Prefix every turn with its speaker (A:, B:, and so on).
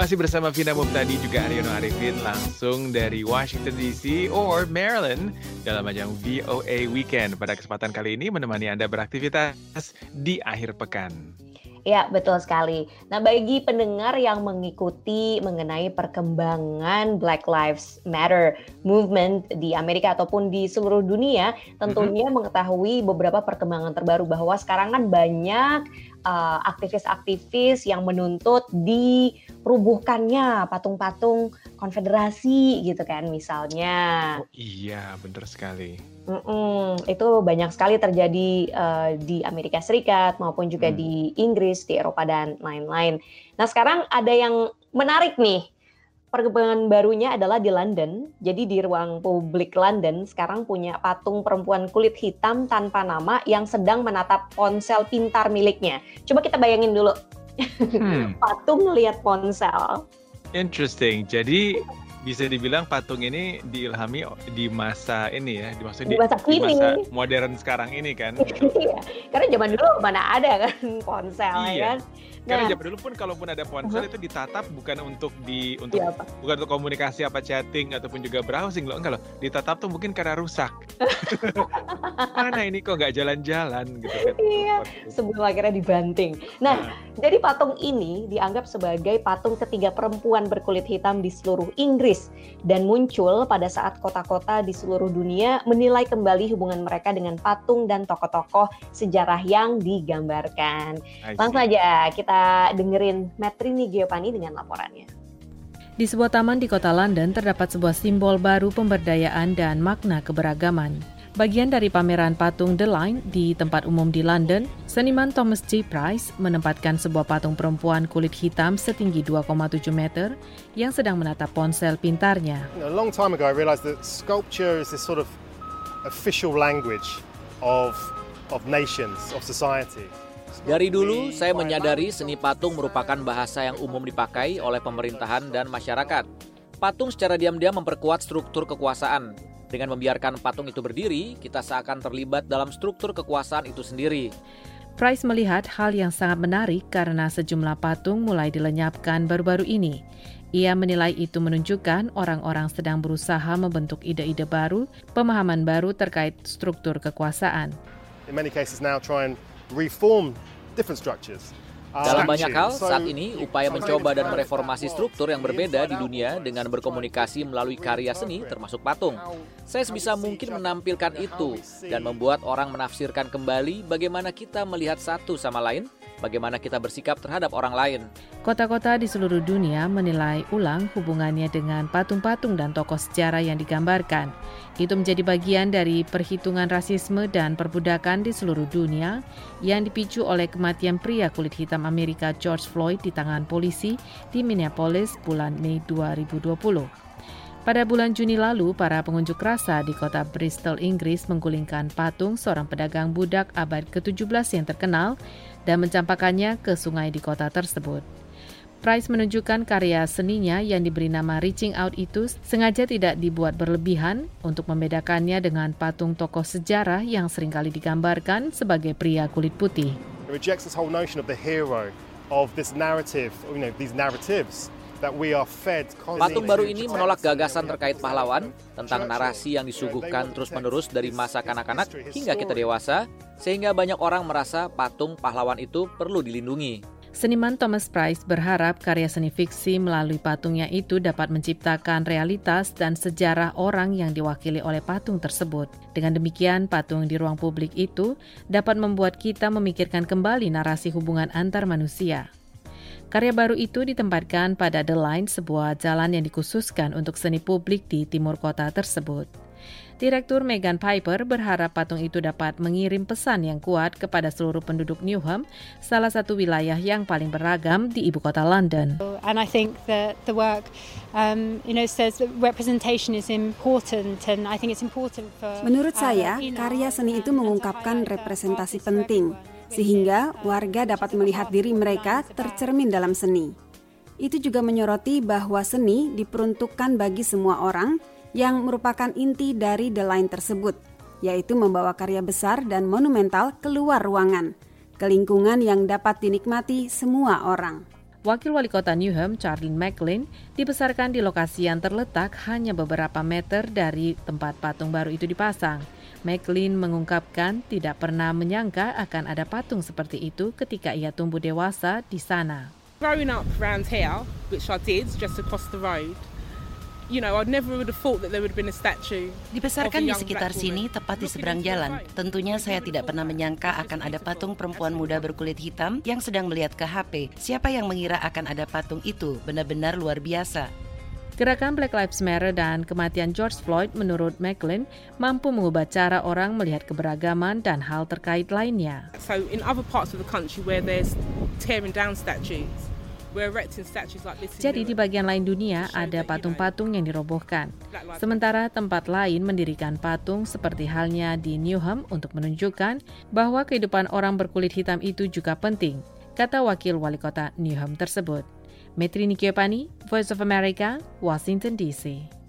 A: Masih bersama Vina Mubtadi juga Aryono Arifin langsung dari Washington DC or Maryland dalam ajang VOA Weekend. Pada kesempatan kali ini menemani Anda beraktivitas di akhir pekan.
B: Ya, betul sekali. Nah, bagi pendengar yang mengikuti mengenai perkembangan Black Lives Matter movement di Amerika ataupun di seluruh dunia, tentunya mm -hmm. mengetahui beberapa perkembangan terbaru bahwa sekarang kan banyak uh, aktivis-aktivis uh, yang menuntut dirubuhkannya patung-patung konfederasi gitu kan misalnya.
A: Oh, iya, benar sekali.
B: Mm-mm, itu banyak sekali terjadi uh, di Amerika Serikat maupun juga hmm. di Inggris, di Eropa dan lain-lain. Nah sekarang ada yang menarik nih. Perkembangan barunya adalah di London. Jadi di ruang publik London sekarang punya patung perempuan kulit hitam tanpa nama yang sedang menatap ponsel pintar miliknya. Coba kita bayangin dulu. Hmm. patung lihat ponsel.
A: Interesting. Jadi bisa dibilang patung ini diilhami di masa ini ya, di masa
B: di, masa,
A: di masa modern sekarang ini kan.
B: iya, karena zaman dulu mana ada kan ponsel ya iya. kan.
A: Karena nah. zaman dulu pun kalaupun ada ponsel uh -huh. itu ditatap bukan untuk di untuk ya, bukan untuk komunikasi apa chatting ataupun juga browsing loh enggak loh. Ditatap tuh mungkin karena rusak. Mana ini kok nggak jalan-jalan gitu kan.
B: Iya, sebelum akhirnya dibanting. Nah, nah, jadi patung ini dianggap sebagai patung ketiga perempuan berkulit hitam di seluruh Inggris dan muncul pada saat kota-kota di seluruh dunia menilai kembali hubungan mereka dengan patung dan tokoh-tokoh sejarah yang digambarkan. Langsung aja kita dengerin Metrini Giovanni dengan laporannya.
C: Di sebuah taman di kota London terdapat sebuah simbol baru pemberdayaan dan makna keberagaman. Bagian dari pameran patung The Line di tempat umum di London, seniman Thomas J. Price menempatkan sebuah patung perempuan kulit hitam setinggi 2,7 meter yang sedang menatap ponsel pintarnya.
D: A long time ago I realized that sculpture is this sort of official language of of nations, of society.
E: Dari dulu, saya menyadari seni patung merupakan bahasa yang umum dipakai oleh pemerintahan dan masyarakat. Patung secara diam-diam memperkuat struktur kekuasaan. Dengan membiarkan patung itu berdiri, kita seakan terlibat dalam struktur kekuasaan itu sendiri.
C: Price melihat hal yang sangat menarik karena sejumlah patung mulai dilenyapkan baru-baru ini. Ia menilai itu menunjukkan orang-orang sedang berusaha membentuk ide-ide baru, pemahaman baru terkait struktur kekuasaan.
D: In many cases now try and reform different structures.
E: Dalam banyak hal, saat ini upaya mencoba dan mereformasi struktur yang berbeda di dunia dengan berkomunikasi melalui karya seni termasuk patung. Saya sebisa mungkin menampilkan itu dan membuat orang menafsirkan kembali bagaimana kita melihat satu sama lain bagaimana kita bersikap terhadap orang lain.
C: Kota-kota di seluruh dunia menilai ulang hubungannya dengan patung-patung dan tokoh sejarah yang digambarkan. Itu menjadi bagian dari perhitungan rasisme dan perbudakan di seluruh dunia yang dipicu oleh kematian pria kulit hitam Amerika George Floyd di tangan polisi di Minneapolis bulan Mei 2020. Pada bulan Juni lalu, para pengunjuk rasa di kota Bristol, Inggris menggulingkan patung seorang pedagang budak abad ke-17 yang terkenal dan mencampakkannya ke sungai di kota tersebut. Price menunjukkan karya seninya yang diberi nama Reaching Out itu sengaja tidak dibuat berlebihan untuk membedakannya dengan patung tokoh sejarah yang sering kali digambarkan sebagai pria kulit putih.
E: Patung baru ini menolak gagasan terkait pahlawan tentang narasi yang disuguhkan terus-menerus dari masa kanak-kanak hingga kita dewasa, sehingga banyak orang merasa patung pahlawan itu perlu dilindungi.
C: Seniman Thomas Price berharap karya seni fiksi melalui patungnya itu dapat menciptakan realitas dan sejarah orang yang diwakili oleh patung tersebut. Dengan demikian, patung di ruang publik itu dapat membuat kita memikirkan kembali narasi hubungan antar manusia. Karya baru itu ditempatkan pada The Line, sebuah jalan yang dikhususkan untuk seni publik di timur kota tersebut. Direktur Megan Piper berharap patung itu dapat mengirim pesan yang kuat kepada seluruh penduduk Newham, salah satu wilayah yang paling beragam di ibu kota London.
F: And I think that the work, um, you know, says that representation is important, and I think it's important for.
G: Menurut saya, karya seni itu mengungkapkan representasi penting sehingga warga dapat melihat diri mereka tercermin dalam seni. Itu juga menyoroti bahwa seni diperuntukkan bagi semua orang yang merupakan inti dari The Line tersebut, yaitu membawa karya besar dan monumental keluar ruangan, ke lingkungan yang dapat dinikmati semua orang.
C: Wakil Wali Kota Newham, Charlene McLean, dibesarkan di lokasi yang terletak hanya beberapa meter dari tempat patung baru itu dipasang. McLean mengungkapkan tidak pernah menyangka akan ada patung seperti itu ketika ia tumbuh dewasa di sana.
H: Dibesarkan di sekitar sini, tepat di seberang jalan. Tentunya saya tidak pernah menyangka akan ada patung perempuan muda berkulit hitam yang sedang melihat ke HP. Siapa yang mengira akan ada patung itu? Benar-benar luar biasa.
C: Gerakan Black Lives Matter dan kematian George Floyd menurut McLean mampu mengubah cara orang melihat keberagaman dan hal terkait lainnya.
I: So in other parts of the country where there's tearing down statues,
C: jadi di bagian lain dunia ada patung-patung yang dirobohkan. Sementara tempat lain mendirikan patung seperti halnya di Newham untuk menunjukkan bahwa kehidupan orang berkulit hitam itu juga penting, kata wakil wali kota Newham tersebut. Metri Nikiopani, Voice of America, Washington DC.